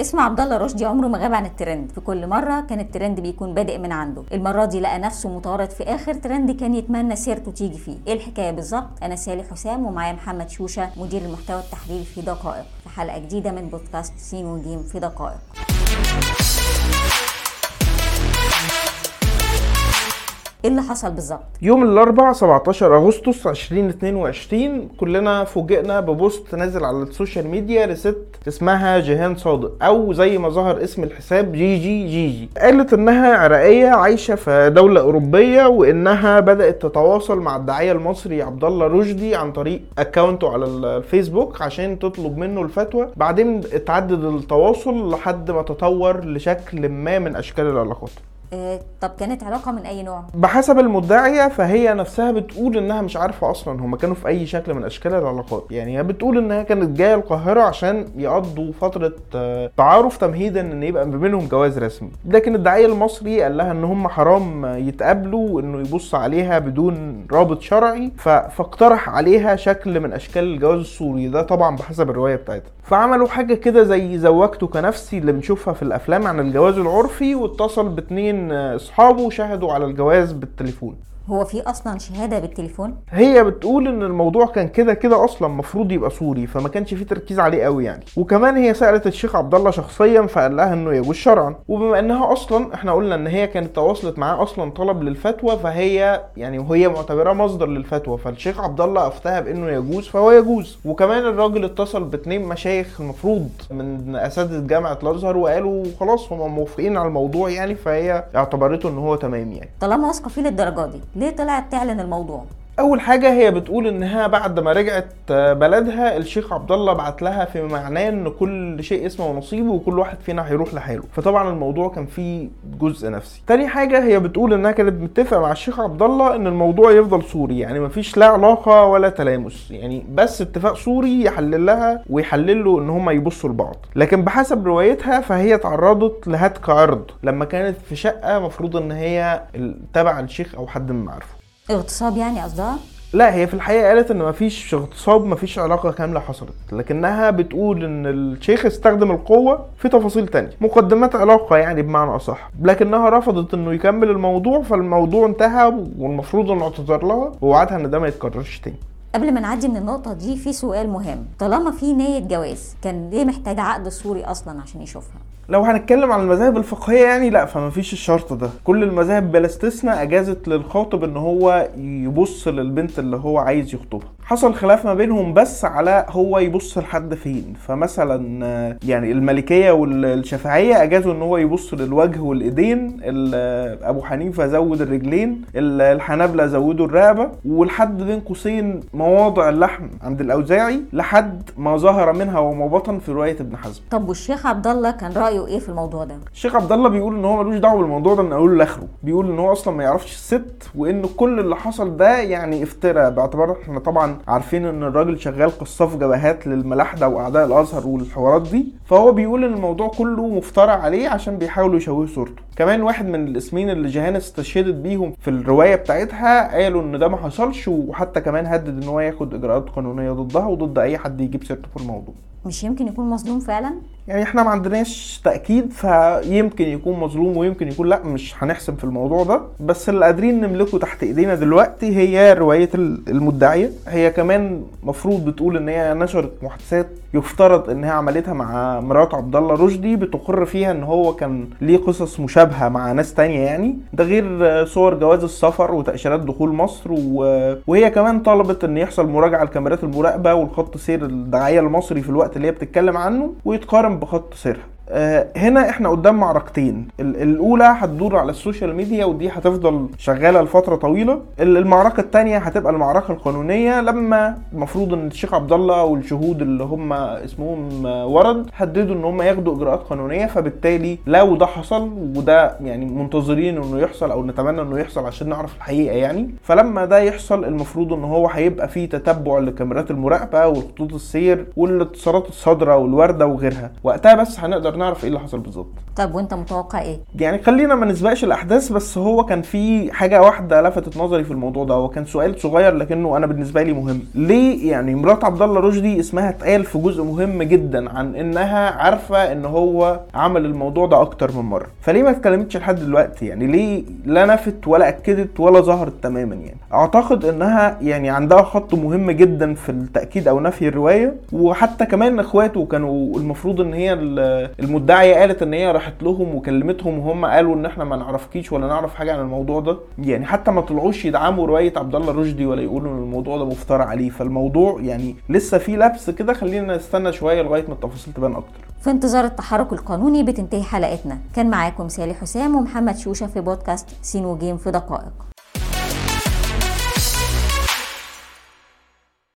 اسم عبد الله رشدي عمره ما غاب عن الترند. في كل مرة كان الترند بيكون بادئ من عنده. المرة دي لقى نفسه مطارد في آخر ترند كان يتمنى سيرته تيجي فيه. إيه الحكاية بالظبط؟ أنا سالي حسام ومعايا محمد شوشة مدير المحتوى التحليلي في دقائق. في حلقة جديدة من بودكاست سين وجيم في دقائق. إيه اللي حصل بالظبط؟ يوم الاربعاء 17 أغسطس 2022 كلنا فوجئنا ب post نازل على ال social media لست اسمها جيهان صادق أو زي ما ظهر اسم الحساب جي جي جي جي قالت إنها عراقية عايشة في دولة أوروبية وإنها بدأت تتواصل مع الداعية المصري عبد الله رشدي عن طريق account ه على الفيسبوك عشان تطلب منه الفتوى. بعدين اتعدد التواصل لحد ما تطور لشكل ما من أشكال العلاقات. طب كانت علاقة من أي نوع؟ بحسب المدعية فهي نفسها بتقول إنها مش عارفة أصلا هما كانوا في أي شكل من أشكال العلاقات. يعني هي بتقول إنها كانت جاية القاهرة عشان يقضوا فترة آه، تعارف تمهيدا إن يبقى ما بينهم جواز رسمي. لكن الداعية المصري قال لها إن هم حرام يتقابلوا وإنه يبص عليها بدون رابط شرعي فاقترح عليها شكل من أشكال الجواز السوري. ده طبعا بحسب الرواية بتاعتها. فعملوا حاجة كده زي زوجته كنفسي اللي بنشوفها في الأفلام عن الجواز العرفي واتصل باتنين آه، اصحابه شاهدوا على الجواز بالتليفون. هو في أصلا شهادة بالتليفون؟ هي بتقول إن الموضوع كان كده كده أصلا مفروض يبقى سوري فما كانش فيه تركيز عليه قوي يعني. وكمان هي سألت الشيخ عبد الله شخصيا فقال لها إنه يجوز شرعا. وبما إنها أصلا إحنا قلنا إن هي كانت تواصلت معاه أصلا طلب للفتوى فهي يعني وهي معتبراه مصدر للفتوى. فالشيخ عبد الله أفتها بإنه يجوز فهو يجوز. وكمان الراجل اتصل باتنين مشايخ المفروض من أساتذة جامعة الأزهر وقالوا خلاص هم موافقين على الموضوع يعني فهي اعتبرته إن هو تمام يعني. طالما واثقة فيه للدرجة دي ليه طلعت تعلن الموضوع؟ أول حاجة هي بتقول إنها بعد ما رجعت بلدها الشيخ عبد الله بعت لها في معناه إن كل شيء اسمه ونصيبه وكل واحد فينا هيروح لحاله. فطبعا الموضوع كان فيه جزء نفسي. تاني حاجة هي بتقول إنها كانت متفقة مع الشيخ عبد الله إن الموضوع يفضل صوري يعني مفيش لا علاقة ولا تلامس. يعني بس اتفاق صوري يحلل لها ويحلل له إن هما يبصوا لبعض. لكن بحسب روايتها فهي تعرضت لهتك عرض لما كانت في شقة مفروض إن هي تبع الشيخ أو حد من معارفه اغتصاب يعني قصدها؟ لا هي في الحقيقة قالت إن مفيش اغتصاب مفيش علاقة كاملة حصلت لكنها بتقول إن الشيخ استخدم القوة في تفاصيل تانية مقدمات علاقة يعني بمعنى أصح لكنها رفضت إنه يكمل الموضوع فالموضوع انتهى والمفروض إنه اعتذر لها ووعدها إن ده ما يتكررش تاني. قبل ما نعدي من النقطة دي في سؤال مهم. طالما في نية جواز كان ليه محتاج عقد سوري أصلا عشان يشوفها؟ لو هنتكلم عن المذاهب الفقهية يعني لا فما فيش الشرط ده. كل المذاهب بلا استثناء أجازت للخاطب إن هو يبص للبنت اللي هو عايز يخطبها. حصل خلاف ما بينهم بس على هو يبص لحد فين. فمثلا آه، يعني المالكيه والشافعية أجازوا إن هو يبص للوجه والإيدين ال- أبو حنيفة زود الرجلين ال- الحنابلة زودوا الرقبة ولحد بين قوسين مواضع اللحم عند الأوزاعي لحد ما ظهر منها وما بطن في رواية ابن حزم. طب والشيخ عبد الله كان رأيه إيه في الموضوع ده؟ الشيخ عبد الله بيقول إن هو ملوش دعوة بالموضوع ده من اوله لآخره. بيقول إن هو أصلا ما يعرفش الست وإن كل اللي حصل ده يعني افتراء باعتبار إحنا طبعا عارفين إن الراجل شغال قصاف جبهات للملاحده وأعداء الأزهر والحوارات دي فهو بيقول إن الموضوع كله مفترى عليه عشان بيحاولوا يشوهوا صورته كمان واحد من الاسمين اللي جهان استشهدت بيهم في الرواية بتاعتها قالوا إن ده ما حصلش وحتى كمان هدد إن هو ياخد إجراءات قانونية ضدها وضد أي حد يجيب سيرته في الموضوع مش يمكن يكون مظلوم فعلا؟ يعني إحنا ما عندناش تأكيد فيمكن يكون مظلوم ويمكن يكون لأ مش هنحسم في الموضوع ده. بس اللي قادرين نملكه تحت إيدينا دلوقتي هي رواية المدعية. هي كمان مفروض بتقول إن هي نشرت محادثات يفترض انها عملتها مع مرات عبد الله رشدي بتقر فيها إن هو كان ليه قصص مشابهة مع ناس تانية يعني. ده غير صور جواز السفر وتأشيرات دخول مصر و... وهي كمان طلبت إن يحصل مراجعة لكاميرات المراقبة والخط سير الداعيه المصري في الوقت اللي هي بتتكلم عنه ويتقارن بخط سير. هنا إحنا قدام معركتين. ال- الأولى هتدور على ال social media ودي هتفضل شغالة لفترة طويلة. ال- المعركة الثانية هتبقى المعركة القانونية لما المفروض إن الشيخ عبد الله والشهود اللي هم اسمهم آه، ورد حددوا إن هم ياخدوا إجراءات قانونية. فبالتالي لو ده حصل وده يعني منتظرين إنه يحصل أو نتمنى إنه يحصل عشان نعرف الحقيقة يعني. فلما ده يحصل المفروض إن هو هيبقى فيه تتبع لكاميرات المراقبة والخطوط السير والإتصالات الصادرة والوارده وغيرها. وقتها بس هنقدر نعرف إيه اللي حصل بالظبط. طب وانت متوقع إيه؟ يعني خلينا ما نسبقش الأحداث بس هو كان في حاجة واحدة لفتت نظري في الموضوع ده هو كان سؤال صغير لكنه أنا بالنسبة لي مهم. ليه يعني مرات عبد الله رشدي اسمها اتقال في جزء مهم جدا عن إنها عارفة إن هو عمل الموضوع ده أكتر من مرة؟ فليه ما اتكلمتش لحد دلوقتي؟ يعني ليه لا نفت ولا أكدت ولا ظهرت تماما يعني؟ أعتقد إنها يعني عندها خط مهم جدا في التأكيد أو نفي الرواية وحتى كمان إخواته كانوا المفروض إن هي المدعية قالت إن هي راحت لهم وكلمتهم وهم قالوا إن إحنا ما نعرفكيش ولا نعرف حاجة عن الموضوع ده. يعني حتى ما طلعوش يدعموا رواية عبد الله رشدي ولا يقولوا إن الموضوع ده مفترى عليه. فالموضوع يعني لسه في لبس كده. خلينا نستنى شوية لغاية ما التفاصيل تبان أكتر. في انتظار التحرك القانوني بتنتهي حلقتنا. كان معاكم سالي حسام ومحمد شوشة في بودكاست سين وجيم في دقائق.